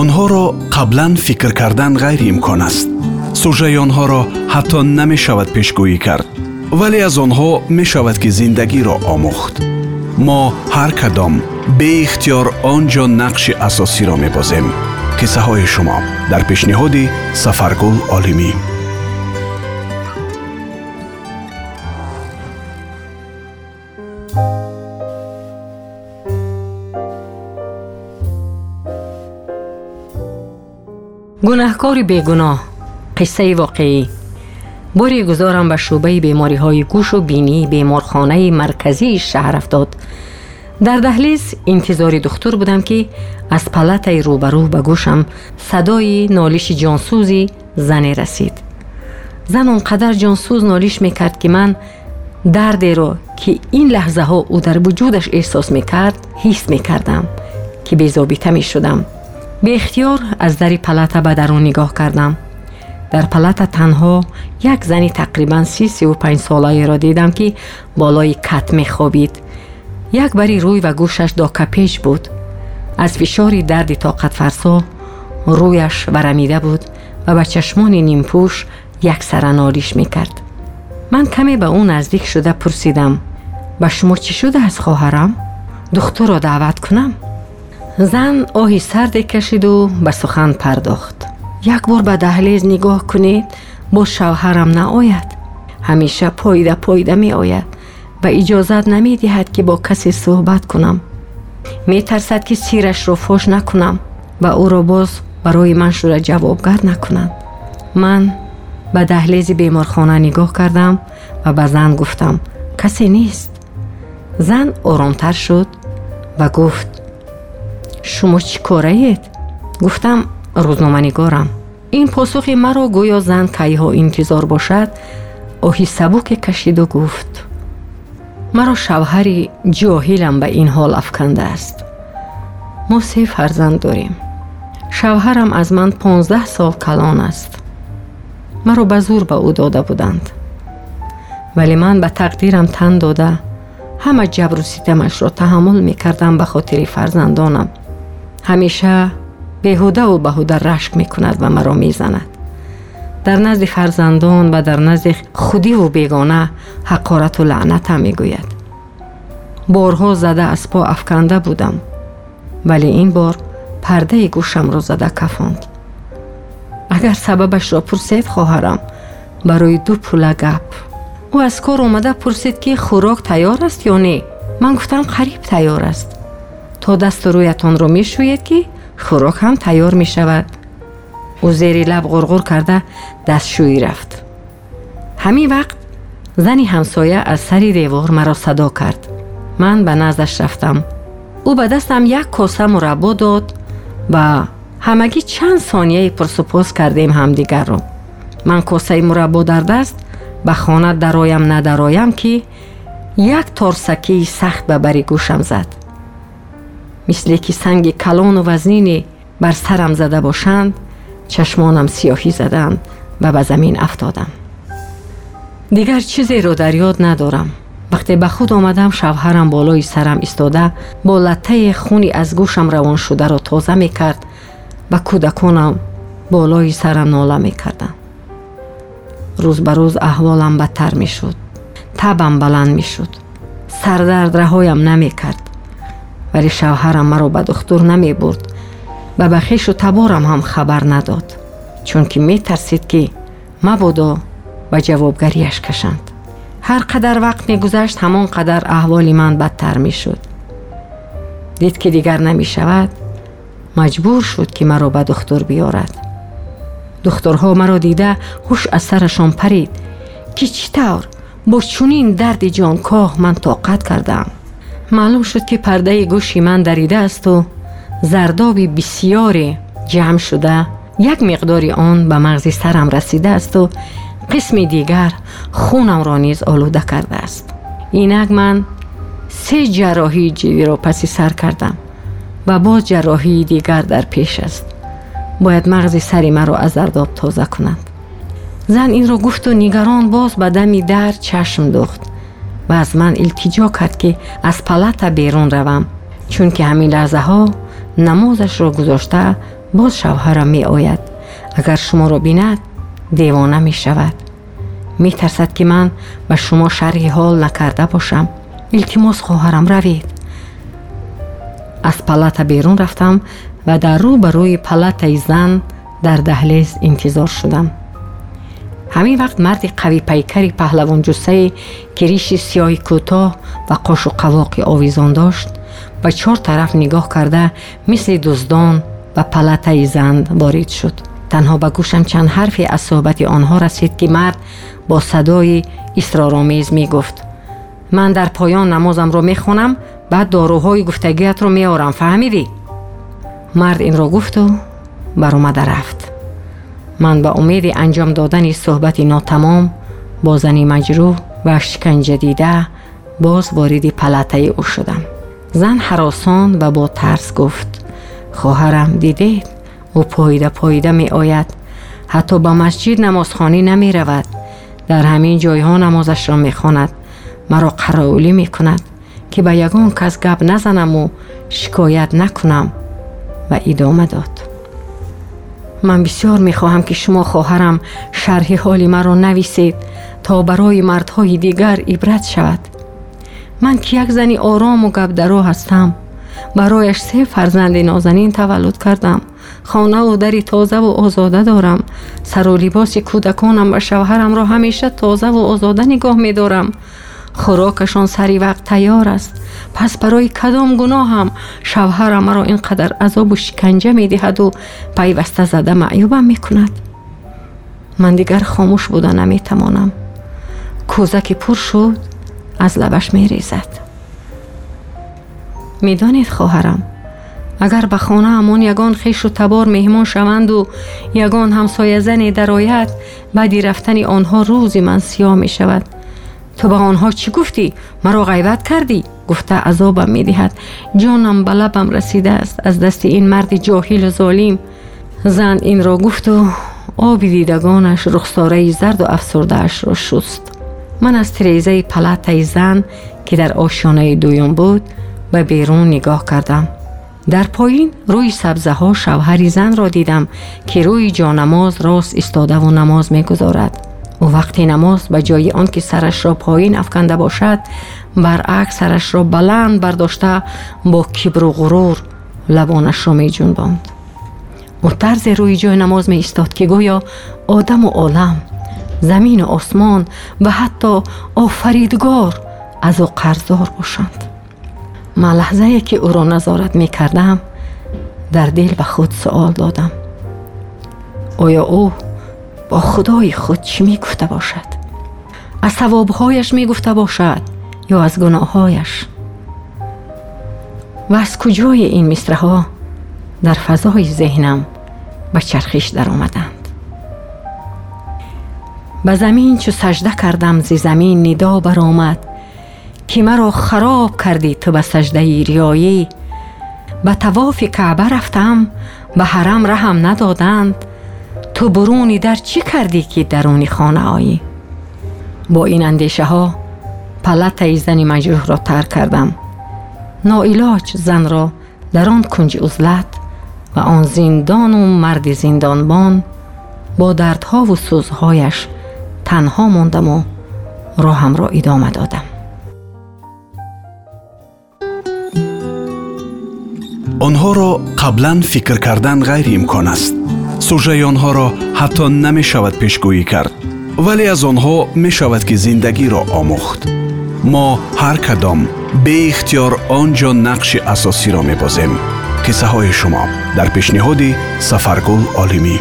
онҳоро қаблан фикр кардан ғайриимкон аст. Сужаи онҳоро ҳатто намешавад пешгӯӣ кард вале аз онҳо мешавад ки зиндагиро омӯхт. Мо ҳар кадом беихтиёр он ҷо нақши асосиро мебозем. Қиссаҳои шумо. Дар пешниҳоди сафаргул олимӣ گناهکاری بیگناه قصه واقعی. باری گذارم به شعبه بیماری های گوش و بینی بیمارخانه مرکزی شهر افتاد. در دهلیز انتظار دختر بودم که از پلت روبرو به گوشم صدای نالش جانسوزی زنی رسید. زن اونقدر جانسوز نالش می‌کرد که من دردی را که این لحظه ها او در وجودش احساس می‌کرد حس می‌کردم که بیزابیته می‌شدم. به اختیار از در پلاته به درون نگاه کردم در پلاته تنها یک زنی تقریبا سی سی و پنج ساله را دیدم که بالای کت می خوابید یک بری روی و گوشش داکه پیش بود از فشار درد طاقت فرسا رویش ورمیده بود و به چشمان نیم پوش یک سرنالیش می کرد من کمی به او نزدیک شده پرسیدم به شما چی شده از خواهرم؟ دختر را دعوت کنم؟ Зан оҳи сарде кашиду ба сухан пардохт. Як бор ба даҳлез нигоҳ кунед боз шавҳарам наояд. Ҳамеша поида поида меояд. Ва иҷозат намедиҳад ки бо касе суҳбат кунам. Метарсад ки сирашро фош накунам ва ӯро боз барои ман шуда ҷавобгар накунад ман ба даҳлези беморхона нигоҳ кардам ва ба зан гуфтам. Касе нест. Зан оромтар шуд ва гуфт шумо чӣ кораед гуфтам рӯзноманигорам ин посухи маро гӯё зан кайҳо интизор бошад оҳи сабуке кашиду гуфт маро шавҳари ҷоҳилам ба ин ҳол афкандааст мо се фарзанд дорем шавҳарам аз ман понздаҳ сол калон аст маро ба зур ба ӯ дода буданд вале ман ба тақдирам тан дода ҳама ҷабру ситамашро таҳаммул мекардам ба хотири фарзандонам ҳамеша беҳудаву баҳуда рашк мекунад ва маро мезанад дар назди фарзандон ва дар назди худиву бегона ҳақорату лаънатам мегӯяд борҳо зада аз по афканда будам вале ин бор пардаи гӯшамро зада кафонд агар сабабашро пурсед хоҳарам барои ду пула гап ӯ аз кор омада пурсид ки хӯрок тайёр аст ё не ман гуфтам қариб тайёр аст то дасту рӯятонро мешӯед ки хӯрок ҳам тайёр мешавад ӯ зери лаб ғурғур карда дастшӯӣ рафт ҳамин вақт зани ҳамсоя аз сари девор маро садо кард ман ба наздаш рафтам ӯ ба дастам як коса мураббо дод ва ҳамагӣ чанд сонияи пурсупос кардем ҳамдигарро ман косаи мураббо дар даст ба хона дароям надароям ки як торсакии сахт ба бари гӯшам зад مثل که سنگ کلان و وزنینی بر سرم زده باشند چشمانم سیاهی زدند و به زمین افتادم. دیگر چیزی رو در یاد ندارم. وقتی به خود آمدم شوهرم بالای سرم ایستاده با لطه خونی از گوشم روان شده را رو تازه می کرد و کودکانم بالای سرم ناله می روز به روز احوالم بدتر می‌شد، تبم بلند می سردرد رهایم نمی‌کرد. ولی شوهرم مرا به دکتر نمی برد به بخیش و تبارم هم خبر نداد چون که می ترسید که مبادا به جوابگریش کشند. هر قدر وقت می گذشت همان قدر احوال من بدتر می دید که دیگر نمی شود مجبور شد که مرا به دختر بیارد. دکترها مرا دیده هوش از پرید. که چطور با چنین درد جانکاه من طاقت کردم. معلوم شد که پرده گوشی من دریده است و زردابی بسیاری جمع شده. یک مقداری آن به مغز سرم رسیده است و قسم دیگر خونم را نیز آلوده کرده است. اینک من سه جراحی جیوی را پسی سر کردم و باز جراحی دیگر در پیش است. باید مغز سری را از زرداب تازه کنند زن این را گفت و نگران باز به دمی در چشم دخت ва аз ман илтиҷо кард ки аз палата берун равам чунки ҳамин лаҳзаҳо намозашро гузошта боз шавҳара меояд. Агар шуморо бинад девона мешавад. Метарсад ки ман ба шумо шарҳи ҳол накарда бошам. Илтимос хоҳарам равед. Аз палата берун рафтам ва дар рӯ ба рӯи палатаи зан дар даҳлез интизор шудам. در دهلیز انتظار شدم همین وقت مرد قوی پیکری پهلوان جسه که ریش سیاه کوتاه و قاش و قواقی آویزان داشت به چهار طرف نگاه کرده مثل دزدان و پلته زند وارد شد. تنها به گوشم چند حرفی از صحبت آنها رسید که مرد با صدای اصرارآمیز می گفت من در پایان نمازم رو می خونم من به امید انجام دادن صحبت ناتمام با زنی مجروح و شکنجه دیده باز وارد پلته او شدم. زن حراسان و با ترس گفت خواهرم دیدید؟ او پایده پایده می آید حتی با مسجد نمازخانی نمی رود در همین جایها نمازش را می خواند مرا قراولی می کند که به یگان کس گپ نزنم و شکایت نکنم. و ادامه داد. من بسیار می خواهم که شما خواهرم شرح حال مرا نویسید تا برای مردهای دیگر عبرت شود. من که یک زنی آرام و گپ درو هستم. برایش سه فرزند نازنین تولد کردم. خانه و دری تازه و آزاده دارم. سر و لباس کودکانم و را خوراکشان سری وقت تیار است. پس برای کدام گناه هم شوهرم مرا اینقدر عذاب و شکنجه می دهد و پیوسته زده معیوبم می کند من دیگر خاموش بوده نمی توانم کوزکی پر شد از لبش می ریزد می دانید خواهرم اگر به خانه همون یگان خیش و تبار مهمان شوند و یگان همسایه زنی درآید بعدی رفتن آنها روزی من سیاه می شود تو به آنها چی گفتی؟ مرا غیبت کردی؟ گفته عذابم می دهد جانم به لبم رسیده است از دست این مرد جاهل و ظالم زن این را گفت و آب دیدگانش رخساره زرد و افسردهاش را شست من از تریزه پلت زن که در آشیانه دویم بود به بیرون نگاه کردم در پایین روی سبزه ها شوهری زن را دیدم که روی جانماز راست استاده و نماز می вақти намоз ба ҷои он ки сарашро поин афканда бошад баръакс сарашро баланд бардошта бо кибру ғурур лабонашро меҷунбонд. Ӯ тарзе рӯи ҷои намоз меистод ки гӯё одаму олам замину осмон ва ҳатто офаридгор аз ӯ қарздор бошанд ман лаҳзае ки ӯро назорат мекардам дар дил ба худ суол додам. Оё ӯ бо худои худ чӣ мегуфта бошад? Аз савобҳояш мегуфта бошад ё аз гуноҳҳояш? Ва аз куҷои ин мисраҳо дар фазои зеҳнам ба чархиш даромаданд? Ба замин чӯ сажда кардам зи замин нидо баромад ки маро хароб кардӣ ту ба саждаи риёӣ ба тавофи каъба рафтам ба ҳарам раҳм надоданд تو برونی در چی کردی که درونی خانه آیی؟ با این اندیشه ها پلت زنی مجروح را ترک کردم. ناعلاج زن را در آن کنج عزلت و آن زندان و مرد زندانبان با دردها و سوزهایش تنها ماندم و راهم را ادامه دادم. آنها را قبلا فکر کردن غیر امکان است. Сужаи онҳоро ҳатто намешавад пешгӯӣ кард вале аз онҳо мешавад ки зиндагиро омӯхт. Мо ҳар кадом беихтиёр он ҷо нақши асосиро мебозем қиссаҳои шумо. Дар пешниҳоди сафаргул олимӣ